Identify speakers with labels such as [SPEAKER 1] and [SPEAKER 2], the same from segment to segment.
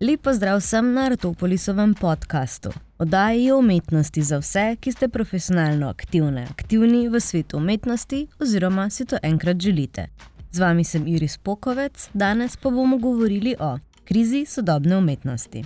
[SPEAKER 1] Lepo zdrav vsem na Artopolisovem podkastu. Oddaji o umetnosti za vse, ki ste profesionalno aktivne, aktivni v svetu umetnosti oziroma si to enkrat želite. Z vami sem Iris Pokovec, danes pa bomo govorili o krizi sodobne umetnosti.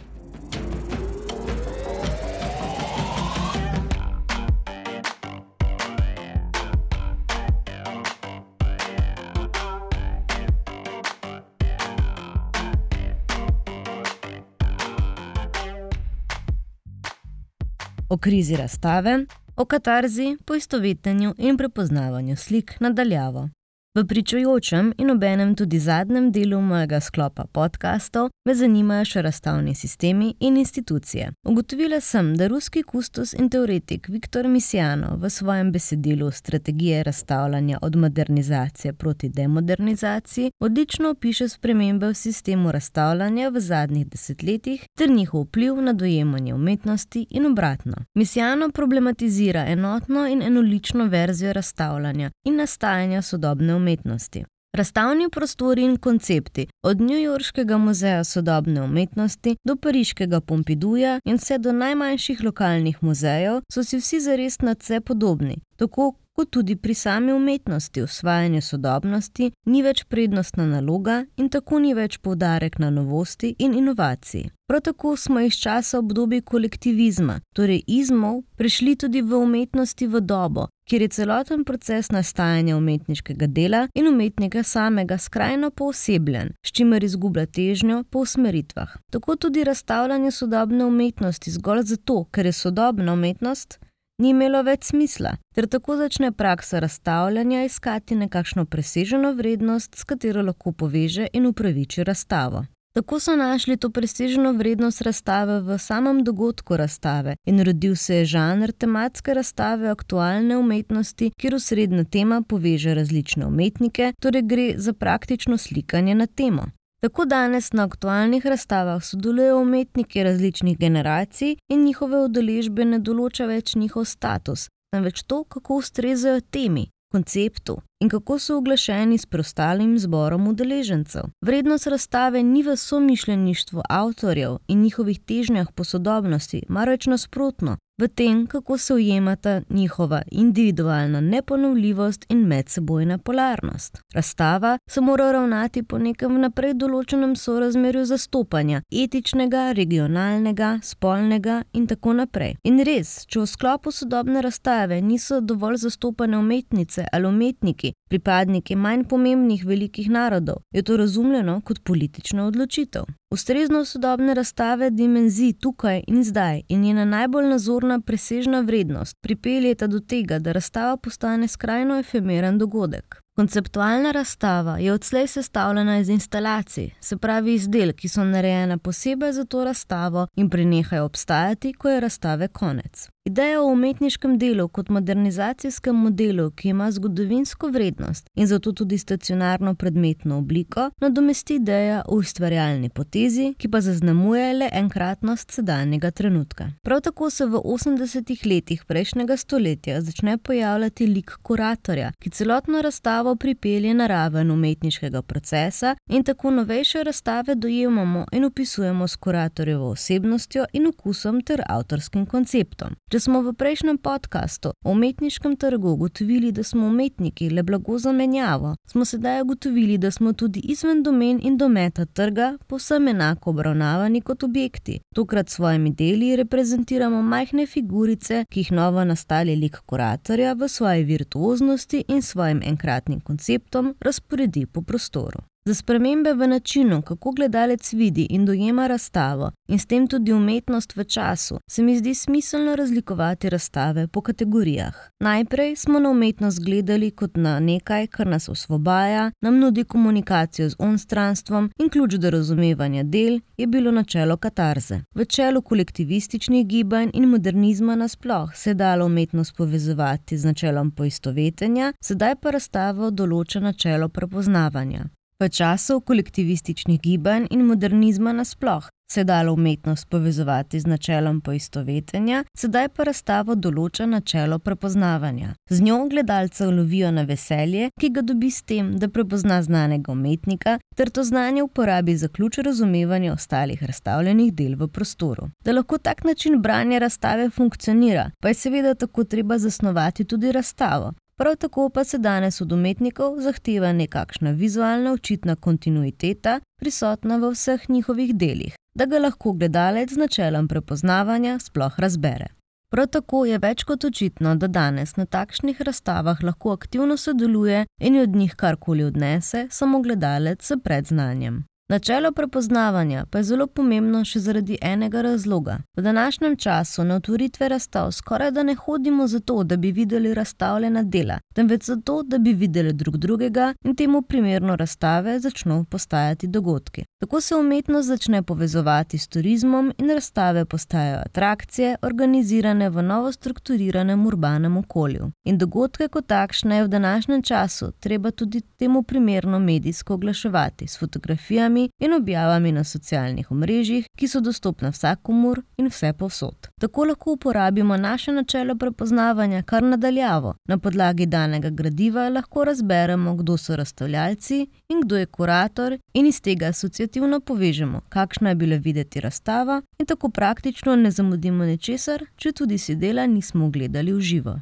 [SPEAKER 1] O krizi razstave, o katarzi, poistovetenju in prepoznavanju slik nadaljavo. V pričujočem in obenem tudi zadnjem delu mojega sklopa podkastov me zanimajo še razstavni sistemi in institucije. Ugotovila sem, da ruski kustos in teoretik Viktor Misjano v svojem besedilu Strategije razstavljanja od modernizacije proti demodernizaciji odlično opiše spremembe v sistemu razstavljanja v zadnjih desetletjih ter njihov vpliv na dojemanje umetnosti in obratno. Misjano problematizira enotno in enolično verzijo razstavljanja in nastajanja sodobne umetnosti umetnosti. Razstavni prostori in koncepti, od Newyorškega muzeja sodobne umetnosti do Pariškega Pompiduja in vse do najmanjših lokalnih muzejev, so si vsi zares nad vse podobni, tako kot tudi pri sami umetnosti, usvajanju sodobnosti, ni več prednostna naloga in tako ni več poudarek na novosti in inovaciji. Prav tako smo iz časa obdobja kolektivizma, torej izmov, prišli tudi v umetnosti v dobo, kjer je celoten proces nastajanja umetniškega dela in umetnika samega skrajno poosebljen, s čimer izgublja težnjo po usmeritvah. Tako tudi razstavljanje sodobne umetnosti zgolj zato, ker je sodobna umetnost ni imelo več smisla, ter tako začne praksa razstavljanja iskati nekakšno preseženo vrednost, s katero lahko poveže in upraviči razstavo. Tako so našli to preseženo vrednost razstave v samem dogodku razstave in rodil se je žanr tematske razstave aktualne umetnosti, kjer osrednja tema poveže različne umetnike, torej gre za praktično slikanje na temo. Tako danes na aktualnih razstavah sodelujejo umetniki različnih generacij in njihove udeležbe ne določa več njihov status, temveč to, kako ustrezajo temi, konceptu in kako so oglašeni s preostalim zborom udeležencev. Vrednost razstave ni v somišljeništvu avtorjev in njihovih težnjah po sodobnosti, marveč nasprotno, v tem, kako se ujemata njihova individualna neponovljivost in medsebojna polarnost. Razstava se mora ravnati po nekem vnaprej določenem sorazmerju zastopanja, etičnega, regionalnega, spolnega in tako naprej. In res, če v sklopu sodobne razstave niso dovolj zastopane umetnice ali umetniki, pripadniki manj pomembnih velikih narodov, je to razumljeno kot politična odločitev. Ustrezno sodobne razstave dimenzij tukaj in zdaj in njena najbolj nazorna presežna vrednost pripeljeta do tega, da razstava postane skrajno efemeren dogodek. Konceptualna razstava je odslej sestavljena iz instalacij, se pravi izdelkov, ki so narejene posebej za to razstavo in prenehajo obstajati, ko je razstave konec. Ideja o umetniškem delu kot modernizacijskem modelu, ki ima zgodovinsko vrednost in zato tudi stacionarno predmetno obliko, nadomesti ideja o ustvarjalni potezi, ki pa zaznamuje le enkratnost sedanjega trenutka. Prav tako se v 80-ih letih prejšnjega stoletja začne pojavljati lik kuratorja, ki celotno razstavo pripelje na raven umetniškega procesa in tako novejše razstave dojemamo in opisujemo s kuratorjevo osebnostjo in okusom ter avtorskim konceptom. Če smo v prejšnjem podkastu o umetniškem trgu ugotovili, da smo umetniki le blago za menjavo, smo sedaj ugotovili, da smo tudi izven domen in dometa trga povsem enako obravnavani kot objekti. Tokrat s svojimi deli reprezentiramo majhne figurice, ki jih novo nastali lik kuratorja v svoji virtuoznosti in svojim enkratnim konceptom razporedi po prostoru. Za spremembe v načinu, kako gledalec vidi in dojema razstavo, in s tem tudi umetnost v času, se mi zdi smiselno razlikovati razstave po kategorijah. Najprej smo na umetnost gledali kot na nekaj, kar nas osvobaja, nam nudi komunikacijo z onstranstvom in ključ do razumevanja del je bilo načelo katarze. V čelu kolektivističnih gibanj in modernizma nasploh se je dalo umetnost povezovati z načelom poistovetenja, sedaj pa razstava določa načelo prepoznavanja. V času kolektivističnih gibanj in modernizma nasploh se je dalo umetnost povezovati z načelom poistovetenja, sedaj pa razstavo določa načelo prepoznavanja. Z njo gledalce lovijo na veselje, ki ga dobi s tem, da prepozna znanega umetnika, ter to znanje uporabi za ključ razumevanja ostalih razstavljenih del v prostoru. Da lahko tak način branja razstave funkcionira, pa je seveda tako treba zasnovati tudi razstavo. Prav tako pa se danes od umetnikov zahteva nekakšna vizualna očitna kontinuiteta, prisotna v vseh njihovih delih, da ga lahko gledalec z načelom prepoznavanja sploh razbere. Prav tako je več kot očitno, da danes na takšnih razstavah lahko aktivno sodeluje in od njih karkoli odnese samo gledalec s predznanjem. Načelo prepoznavanja pa je zelo pomembno še zaradi enega razloga. V današnjem času na otvoritve razstav skoraj da ne hodimo zato, da bi videli razstavljena dela, temveč zato, da bi videli drug drugega in temu primerno razstave začnejo postajati dogodki. Tako se umetnost začne povezovati s turizmom in razstave postajajo atrakcije, organizirane v novo strukturiranem urbanem okolju. In dogodke kot takšne je v današnjem času treba tudi temu primerno medijsko oglaševati s fotografijami in objavami na socialnih omrežjih, ki so dostopna vsakomur in vse povsod. Tako lahko uporabimo naše načelo prepoznavanja kar nadaljavo. Na podlagi danega gradiva lahko razberemo, kdo so razstavljalci in kdo je kurator, in iz tega asociativno povežemo, kakšna je bila videti razstava, in tako praktično ne zamudimo ničesar, če tudi si dela nismo gledali v živo.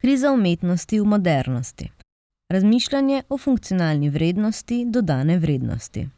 [SPEAKER 1] Kriza umetnosti v modernosti. Razmišljanje o funkcionalni vrednosti dodane vrednosti.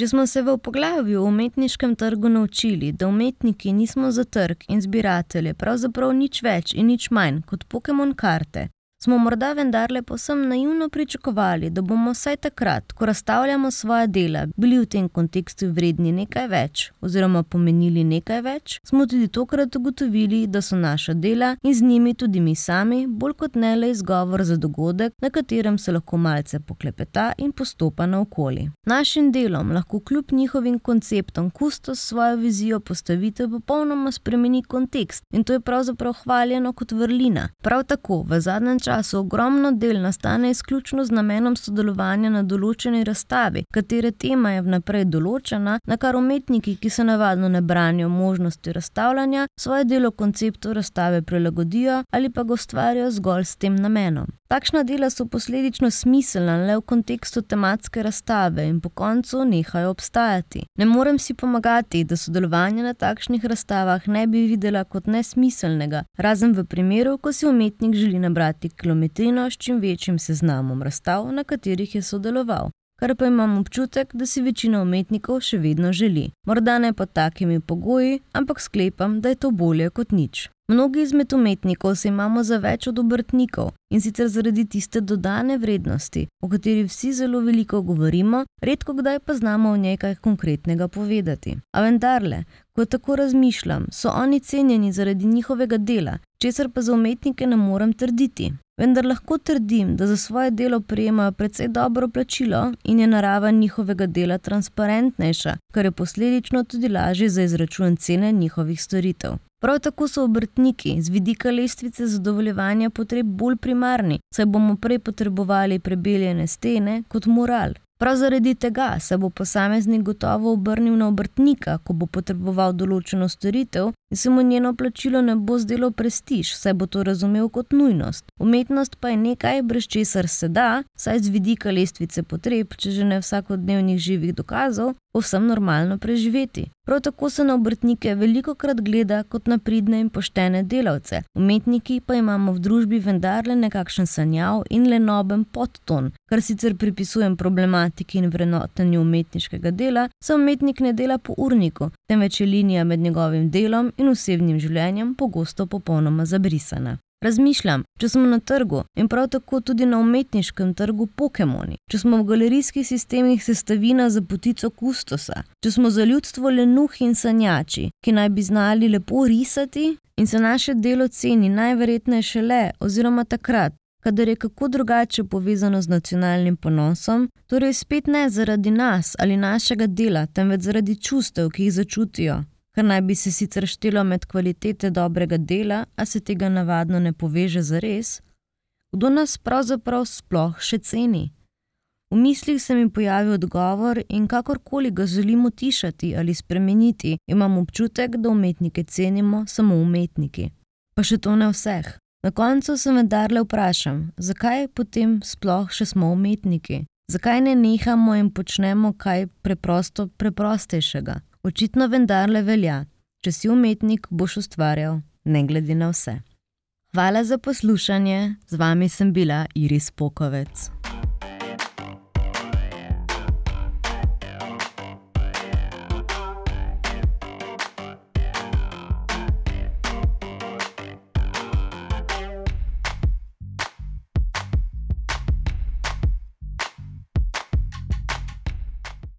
[SPEAKER 1] Če smo se v poglavju o umetniškem trgu naučili, da umetniki nismo za trg in zbiratelje pravzaprav nič več in nič manj kot Pokémon karte, smo morda vendarle posem naivno pričakovali, da bomo vsaj takrat, ko razstavljamo svoje dela, bili v tem kontekstu vredni nekaj več oziroma pomenili nekaj več, smo tudi tokrat ugotovili, da so naša dela in z njimi tudi mi sami bolj kot ne le izgovor za dogodek, na katerem se lahko malce poklepeta in postopa naokoli. Našim delom lahko kljub njihovim konceptom kustos svojo vizijo postavitev popolnoma spremeni kontekst in to je pravzaprav hvaljeno kot vrlina. Prav tako v zadnjem času času ogromno del nastane izključno z namenom sodelovanja na določeni razstavi, katere tema je vnaprej določena, na kar umetniki, ki se navadno ne branijo možnosti razstavljanja, svoje delo konceptu razstave prilagodijo ali pa ga ustvarijo zgolj s tem namenom. Takšna dela so posledično smiselna le v kontekstu tematske razstave in po koncu nehajo obstajati. Ne morem si pomagati, da sodelovanje na takšnih razstavah ne bi videla kot nesmiselnega, razen v primeru, ko si umetnik želi nabrati kilometrino s čim večjim seznamom razstav, na katerih je sodeloval. Kar pa imam občutek, da si večina umetnikov še vedno želi. Morda ne pod takimi pogoji, ampak sklepam, da je to bolje kot nič. Mnogi izmed umetnikov se imamo za več od obrtnikov in sicer zaradi tiste dodane vrednosti, o kateri vsi zelo veliko govorimo, redko kdaj pa znamo o njej kaj konkretnega povedati. A vendarle, ko tako razmišljam, so oni cenjeni zaradi njihovega dela, česar pa za umetnike ne morem trditi. Vendar lahko trdim, da za svoje delo prejemajo precej dobro plačilo in je narava njihovega dela transparentnejša, kar je posledično tudi lažje za izračun cene njihovih storitev. Prav tako so obrtniki z vidika lestvice zadovoljevanja potreb bolj primarni, saj bomo prej potrebovali prebeljene stene kot moral. Prav zaradi tega se bo posameznik gotovo obrnil na obrtnika, ko bo potreboval določeno storitev in se mu njeno plačilo ne bo zdelo prestiž, saj bo to razumel kot nujnost. Umetnost pa je nekaj, brez česar se da, saj z vidika lestvice potreb, če že ne vsakodnevnih živih dokazov, povsem normalno preživeti. Prav tako se na obrtnike veliko krat gleda kot na pridne in poštene delavce, umetniki pa imamo v družbi vendarle nekakšen sanjav in lenoben podton, kar sicer pripisujem problematiki in vrednotenju umetniškega dela, saj umetnik ne dela po urniku, temveč je linija med njegovim delom in osebnim življenjem pogosto popolnoma zabrisana. Razmišljam, če smo na trgu in prav tako tudi na umetniškem trgu Pokémoni, če smo v galerijskih sistemih sestavina za potico kustosa, če smo za ljudstvo lenuhi in sanjači, ki naj bi znali lepo risati in se naše delo ceni najverjetneje šele oziroma takrat, kadar je kako drugače povezano z nacionalnim ponosom, torej spet ne zaradi nas ali našega dela, temveč zaradi čustev, ki jih začutijo kar naj bi se sicer štelo med kvalitete dobrega dela, a se tega navadno ne poveže za res, kdo nas pravzaprav sploh še ceni. V mislih se mi pojavi odgovor, in kakorkoli ga želimo tišati ali spremeniti, imam občutek, da umetnike cenimo samo umetniki. Pa še to ne vseh. Na koncu se vendarle vprašam, zakaj potem sploh še smo umetniki? Zakaj ne nehamo in počnemo kaj preprosto preprostejšega? Očitno vendarle velja, če si umetnik, boš ustvarjal, ne glede na vse. Hvala za poslušanje, z vami sem bila Iris Pokovec.